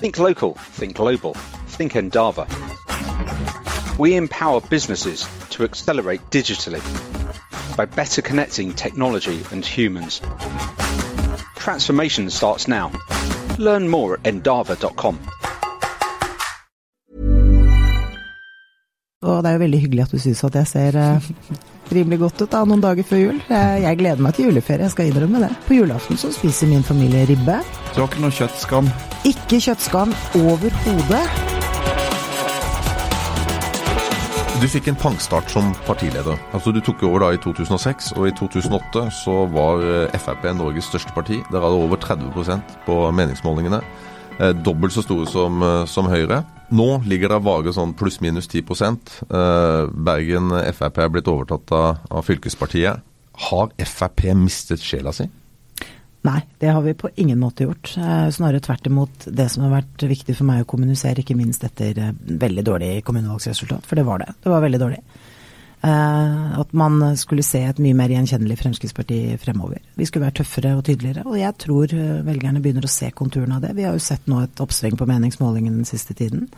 Think local, think global, think Endava. We empower businesses to accelerate digitally by better connecting technology and humans. Transformation starts now. Learn more at endava.com. Og det er jo veldig hyggelig at du syns at jeg ser eh, rimelig godt ut da, noen dager før jul. Jeg, jeg gleder meg til juleferie, jeg skal innrømme det. På julaften så spiser min familie ribbe. Du har ikke noe kjøttskam? Ikke kjøttskam overhodet. Du fikk en pangstart som partileder. Altså Du tok over da i 2006, og i 2008 så var eh, Frp Norges største parti. Der hadde over 30% på meningsmålingene. Eh, dobbelt så store som, eh, som Høyre. Nå ligger det vage sånn pluss-minus 10 eh, Bergen Frp er blitt overtatt av, av fylkespartiet. Har Frp mistet sjela si? Nei, det har vi på ingen måte gjort. Snarere tvert imot det som har vært viktig for meg å kommunisere, ikke minst etter veldig dårlig kommunevalgsresultat, for det var det. Det var veldig dårlig. Eh, at man skulle se et mye mer gjenkjennelig Fremskrittsparti fremover. Vi skulle være tøffere og tydeligere, og jeg tror eh, velgerne begynner å se konturene av det. Vi har jo sett nå et oppsving på meningsmålingen den siste tiden.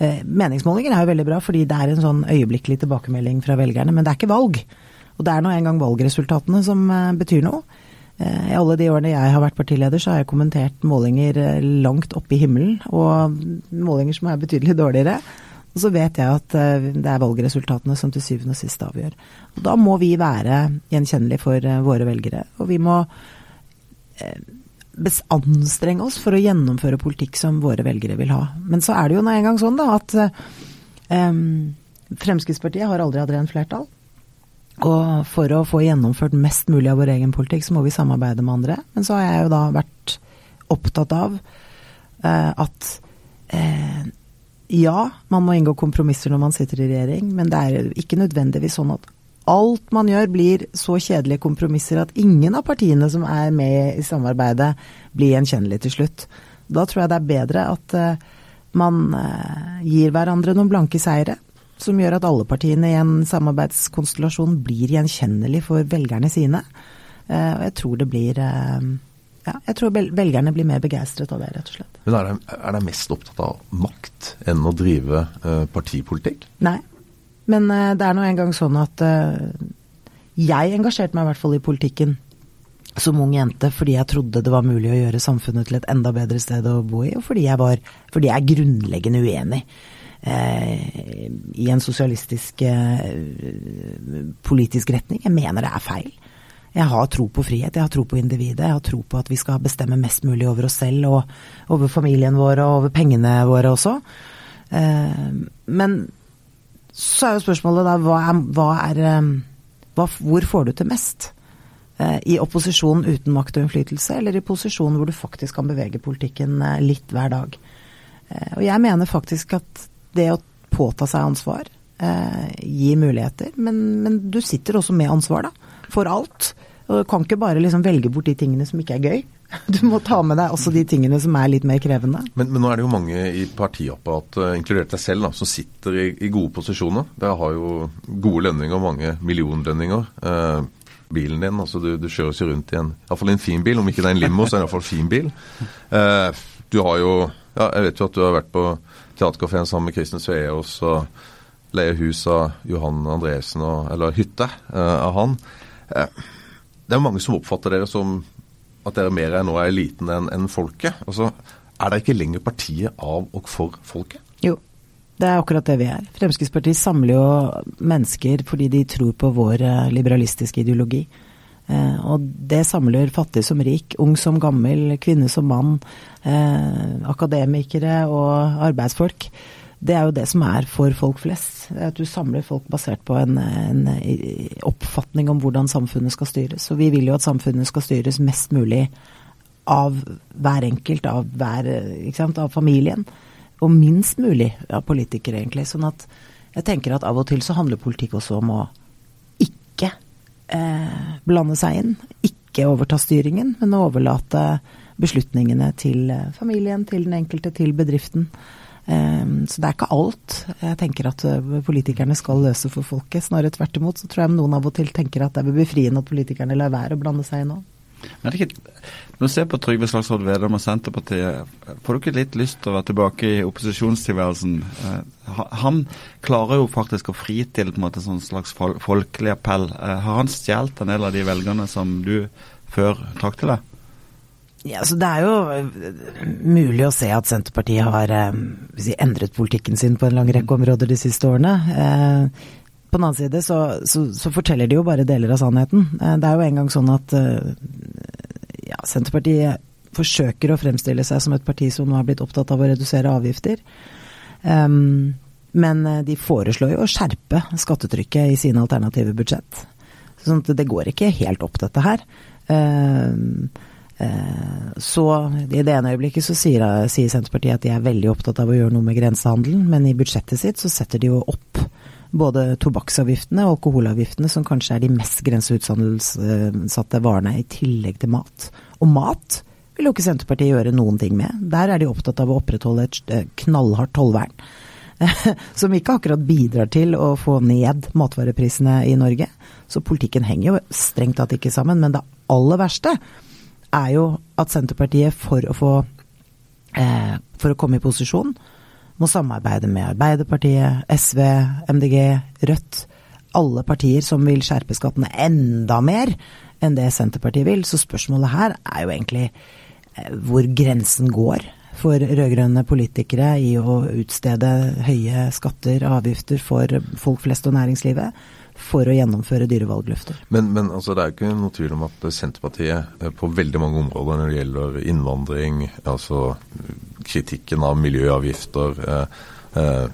Eh, meningsmålinger er jo veldig bra, fordi det er en sånn øyeblikkelig tilbakemelding fra velgerne, men det er ikke valg. Og det er nå engang valgresultatene som betyr noe. I alle de årene jeg har vært partileder, så har jeg kommentert målinger langt oppe i himmelen, og målinger som er betydelig dårligere. Og så vet jeg at eh, det er valgresultatene som til syvende og sist avgjør. Og da må vi være gjenkjennelige for eh, våre velgere. Og vi må eh, anstrenge oss for å gjennomføre politikk som våre velgere vil ha. Men så er det jo nå engang sånn da at um, Fremskrittspartiet har aldri hatt rent flertall. Og for å få gjennomført mest mulig av vår egen politikk, så må vi samarbeide med andre. Men så har jeg jo da vært opptatt av uh, at uh, ja, man må inngå kompromisser når man sitter i regjering, men det er ikke nødvendigvis sånn at alt man gjør blir så kjedelige kompromisser at ingen av partiene som er med i samarbeidet, blir gjenkjennelig til slutt. Da tror jeg det er bedre at uh, man uh, gir hverandre noen blanke seire, som gjør at alle partiene i en samarbeidskonstellasjon blir gjenkjennelig for velgerne sine. Uh, og jeg tror det blir ja, jeg tror velgerne blir mer begeistret av det, rett og slett. Men er de, er de mest opptatt av makt enn å drive uh, partipolitikk? Nei, men uh, det er nå engang sånn at uh, jeg engasjerte meg i hvert fall i politikken som ung jente fordi jeg trodde det var mulig å gjøre samfunnet til et enda bedre sted å bo i, og fordi jeg, var, fordi jeg er grunnleggende uenig i en sosialistisk politisk retning. Jeg mener det er feil. Jeg har tro på frihet, jeg har tro på individet. Jeg har tro på at vi skal bestemme mest mulig over oss selv og over familien vår og over pengene våre også. Eh, men så er jo spørsmålet da hva er, hva er eh, hva, Hvor får du til mest? Eh, I opposisjon uten makt og innflytelse, eller i posisjon hvor du faktisk kan bevege politikken litt hver dag? Og jeg mener faktisk at det å påta seg ansvar gir muligheter, men, men du sitter også med ansvar, da. For alt. Du kan ikke bare liksom velge bort de tingene som ikke er gøy. Du må ta med deg også de tingene som er litt mer krevende. Men, men nå er det jo mange i partiapparatet, uh, inkludert deg selv, da, som sitter i, i, gode posisjoner. Dere har jo gode lønninger, mange millionlønninger. Eh, bilen din, altså du, du kjøres jo rundt i en iallfall en fin bil. Om ikke det er en limo, så er det iallfall fin bil. Eh, du har jo ja, Jeg vet jo at du har vært på teaterkafeen sammen med Kristin Sveaas og leier hus av Johan Andresen, og, eller hytte av han. Uh, det er mange som oppfatter dere som at dere mer er nå er eliten enn en folket. Altså, er dere ikke lenger partiet av og for folket? Jo, det er akkurat det vi er. Fremskrittspartiet samler jo mennesker fordi de tror på vår eh, liberalistiske ideologi. Eh, og det samler fattig som rik, ung som gammel, kvinne som mann, eh, akademikere og arbeidsfolk det er jo det som er for folk flest. At du samler folk basert på en, en, oppfatning om hvordan samfunnet skal styres. Og vi vil jo at samfunnet skal styres mest mulig av hver enkelt, av, hver, sant, av familien. Og minst mulig av politikere, egentlig. Sånn at jeg tenker at av og til så handler politikk også om å ikke eh, blande seg inn. Ikke overta styringen, men å overlate beslutningene til eh, familien, til den enkelte, til bedriften. Ehm, så det er ikke alt jeg tenker at eh, politikerne skal løse for folket. Snarere tvert imot så tror jeg noen av og til tenker at det er befriende at politikerne lar være å blande seg inn òg. Men det er ikke, Når du ser på Trygve Slagsvold Vedum og Senterpartiet, får du ikke litt lyst til å være tilbake i opposisjonstilværelsen? Eh, han klarer jo faktisk å fri til på en måte sånn slags folkelig appell. Eh, har han stjålet en del av de velgerne som du før trakk til deg? Ja, så Det er jo eh, mulig å se at Senterpartiet har si, endret politikken sin på en lang rekke områder de siste årene. På den annen side så, så, så, forteller de jo bare deler av sannheten. Det er jo en gang sånn at ja, Senterpartiet forsøker å fremstille seg som et parti som nå har blitt opptatt av å redusere avgifter. Um, men eh, de foreslår jo å skjerpe skattetrykket i sine alternative budsjett. Sånn at det går ikke helt opp, dette her. Uh, så i det ene øyeblikket så sier, sier, Senterpartiet at de er veldig opptatt av å gjøre noe med grensehandelen, men i budsjettet sitt så setter de jo opp både tobakksavgiftene og alkoholavgiftene, som kanskje er de mest grenseutsatte varene, i tillegg til mat. Og mat vil jo ikke Senterpartiet gjøre noen ting med. Der er de opptatt av å opprettholde et eh, knallhardt tollvern. Som ikke akkurat bidrar til å få ned matvareprisene i Norge. Så politikken henger jo strengt tatt ikke sammen. Men det aller verste er jo at Senterpartiet for å få eh, For å komme i posisjon, må samarbeide med Arbeiderpartiet, SV, MDG, Rødt. Alle partier som vil skjerpe skattene enda mer enn det Senterpartiet vil. Så spørsmålet her er jo egentlig eh, hvor grensen går for rød-grønne politikere i å utstede høye skatter og avgifter for folk flest og næringslivet for å gjennomføre dyrevalgløfter. Men, men altså, det er ikke noe tvil om at Senterpartiet eh, på veldig mange områder når det gjelder innvandring, altså kritikken av miljøavgifter, eh, eh,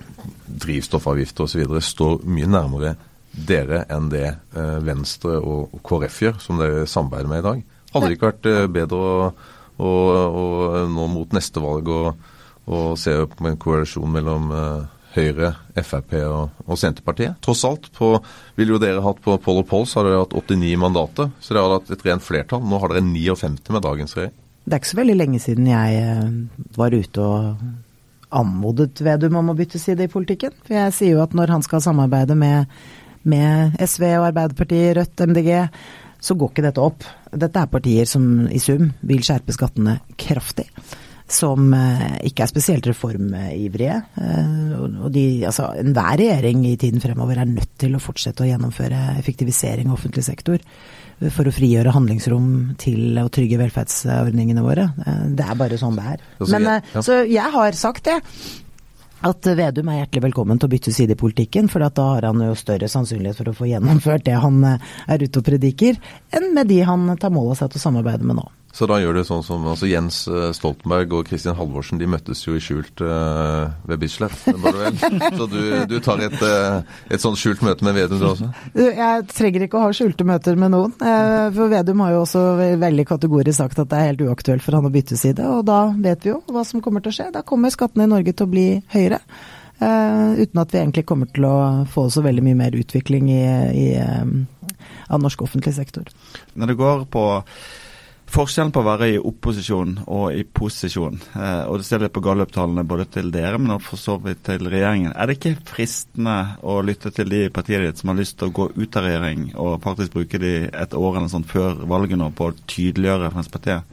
drivstoffavgifter osv., står mye nærmere dere enn det eh, Venstre og, og KrF gjør, som dere samarbeider med i dag. Hadde det ikke vært eh, bedre å, å, å, nå mot neste valg og se på en koalisjon mellom eh, Høyre, Frp og, og, Senterpartiet. Tross alt på, ville jo dere hatt på Poll og Poll, så har dere hatt 89 mandater. Så dere har hatt et rent flertall. Nå har dere 59 med dagens regjering. Det er ikke så veldig lenge siden jeg eh, var ute og anmodet Vedum om å bytte side i politikken. For jeg sier jo at når han skal samarbeide med, med SV og Arbeiderpartiet, Rødt, MDG, så går ikke dette opp. Dette er partier som i sum vil skjerpe skattene kraftig som eh, ikke er spesielt reformivrige. Eh, og de, altså, Enhver regjering i tiden fremover er nødt til å fortsette å gjennomføre effektivisering av offentlig sektor for å frigjøre handlingsrom til å trygge velferdsordningene våre. Eh, det er bare sånn det er. Men, så jeg har sagt det. At Vedum er hjertelig velkommen til å bytte side i politikken, for da har han jo større sannsynlighet for å få gjennomført det han er ute og prediker, enn med de han tar mål av seg til å samarbeide med nå. Så da gjør du sånn som altså Jens eh, Stoltenberg og Kristin Halvorsen de møttes jo i skjult uh, ved Bislett? Så du, du tar et, uh, et sånt skjult møte med Vedum du også? Jeg trenger ikke å ha skjulte møter med noen. Uh, for Vedum har jo også veldig kategorisk sagt at det er helt uaktuelt for han å bytte side, og da vet vi jo hva som kommer til å skje. Da kommer skattene i Norge til å bli høyere. Uh, uten at vi egentlig kommer til å få så veldig mye mer utvikling i, i, um, av norsk offentlig sektor. Når det går på Forskjellen på å være i opposisjon og i posisjon, eh, og det ser litt på gallup-tallene både til dere, men for så vidt til regjeringen. Er det ikke fristende å lytte til de partiene ditt som har lyst til å gå ut av regjering, og faktisk bruke de et år eller sånn før valget nå på å tydeliggjøre Fremskrittspartiet?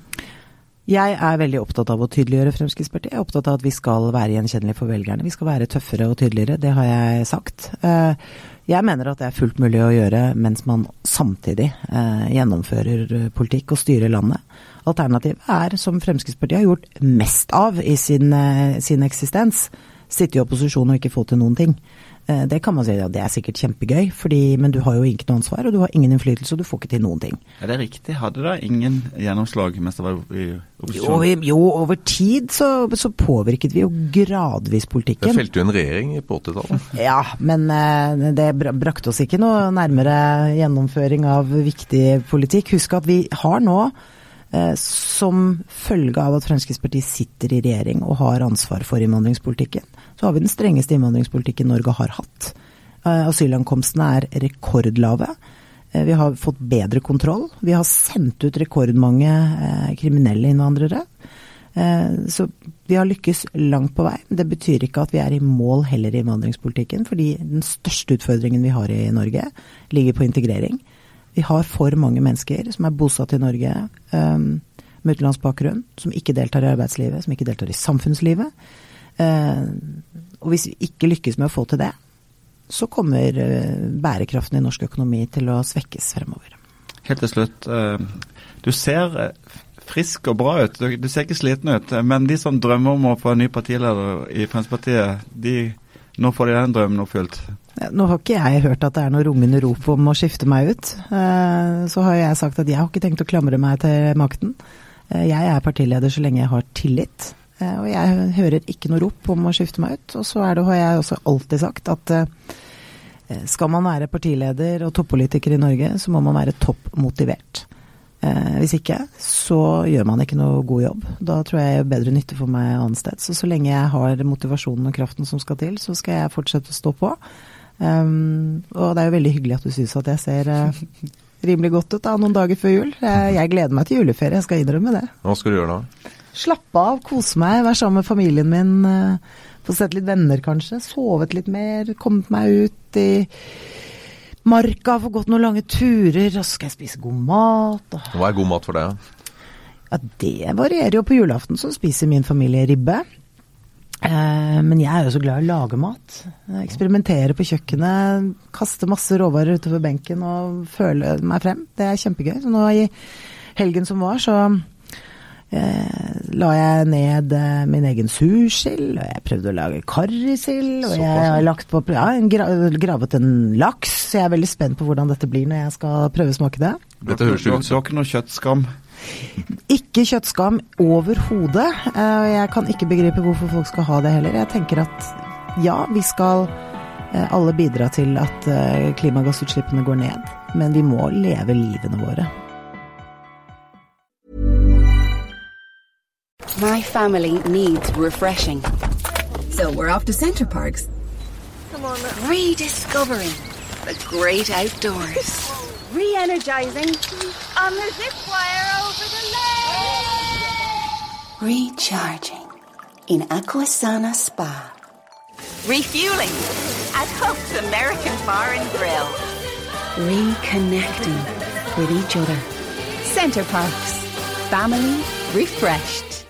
Jeg er veldig opptatt av å tydeliggjøre Fremskrittspartiet. Jeg er opptatt av at vi skal være gjenkjennelige for velgerne. Vi skal være tøffere og tydeligere, det har jeg sagt. Eh, jeg mener at det er fullt mulig å gjøre mens man samtidig eh, gjennomfører politikk og styrer landet. Alternativet er, som Fremskrittspartiet har gjort mest av i sin, eh, sin eksistens, sitte i opposisjon og ikke få til noen ting. Eh, det kan man si, ja, det er sikkert kjempegøy, fordi, men du har jo ikke noe ansvar, og du har ingen innflytelse, og du får ikke til noen ting. Er det riktig? Hadde da ingen gjennomslag mens det var i opposisjon? Jo, jo over tid så, så, påvirket vi jo gradvis politikken. Det felte jo en regjering på 80-tallet. Ja, men eh, det brakte oss ikke noe nærmere gjennomføring av viktig politikk. Husk at vi har nå eh, som følge av at Fremskrittspartiet sitter i regjering og har ansvar for innvandringspolitikken, så har vi den strengeste innvandringspolitikken Norge har hatt. Eh, asylankomstene er rekordlave. Eh, vi har fått bedre kontroll. Vi har sendt ut rekordmange eh, kriminelle innvandrere. Så vi har lykkes langt på vei. Det betyr ikke at vi er i mål heller i innvandringspolitikken, fordi den største utfordringen vi har i Norge, ligger på integrering. Vi har for mange mennesker som er bosatt i Norge med utenlandsk bakgrunn, som ikke deltar i arbeidslivet, som ikke deltar i samfunnslivet. Uh, og hvis vi ikke lykkes med å få til det, så kommer uh, bærekraften i norsk økonomi til å svekkes fremover. Helt til slutt. Uh, du ser frisk og bra ut. Du, ser ikke sliten ut. Men de som drømmer om å få en ny partileder i Fremskrittspartiet, de, nå får de den drømmen oppfylt. Nå har ikke jeg hørt at det er noe rungende rop om å skifte meg ut. Eh, så har jeg sagt at jeg har ikke tenkt å klamre meg til makten. Eh, jeg er partileder så lenge jeg har tillit. Eh, og jeg hører ikke noe rop om å skifte meg ut. Og så det, har jeg også alltid sagt at skal man være partileder og toppolitiker i Norge, så må man være topp motivert. Eh, hvis ikke, så gjør man ikke noe god jobb. Da tror jeg jeg er bedre nytte for meg annet sted. Så så lenge jeg har motivasjonen og kraften som skal til, så skal jeg fortsette å stå på. Um, og det er jo veldig hyggelig at du syns at jeg ser rimelig godt ut da, noen dager før jul. Jeg, gleder meg til juleferie, jeg skal innrømme det. Hva skal du gjøre da? Slappe av, kose meg, være sammen med familien min. Uh, få sett litt venner kanskje. Sovet litt mer, kommet meg ut i marka, få gått noen lange turer, og så skal jeg spise god mat. Hva er god mat for deg? Ja, Det varierer jo. På julaften så spiser min familie ribbe. Eh, men jeg er jo så glad i å lage mat. Eksperimentere på kjøkkenet, kaste masse råvarer utover benken og føle meg frem. Det er kjempegøy. Så nå i helgen som var, så eh, la jeg ned eh, min egen sursild, og jeg prøvde å lage karrisild, og jeg har lagt på, ja, gra gravet en laks. Så jeg er veldig spent på hvordan dette blir når jeg skal prøve å smake det. Dette høres ut har ikke noe kjøttskam? Ikke kjøttskam overhodet. Og jeg kan ikke begripe hvorfor folk skal ha det heller. Jeg tenker at ja, vi skal uh, alle bidra til at uh, klimagassutslippene går ned, men vi må leve livene våre. My family needs refreshing. So we're off to Centre Parks. Come on, rediscovering the great outdoors. Re-energizing on the zip wire over the lake. Recharging in Aquasana Spa. Refueling at Hope's American Bar and Grill. Reconnecting with each other. Centre Parks. Family refreshed.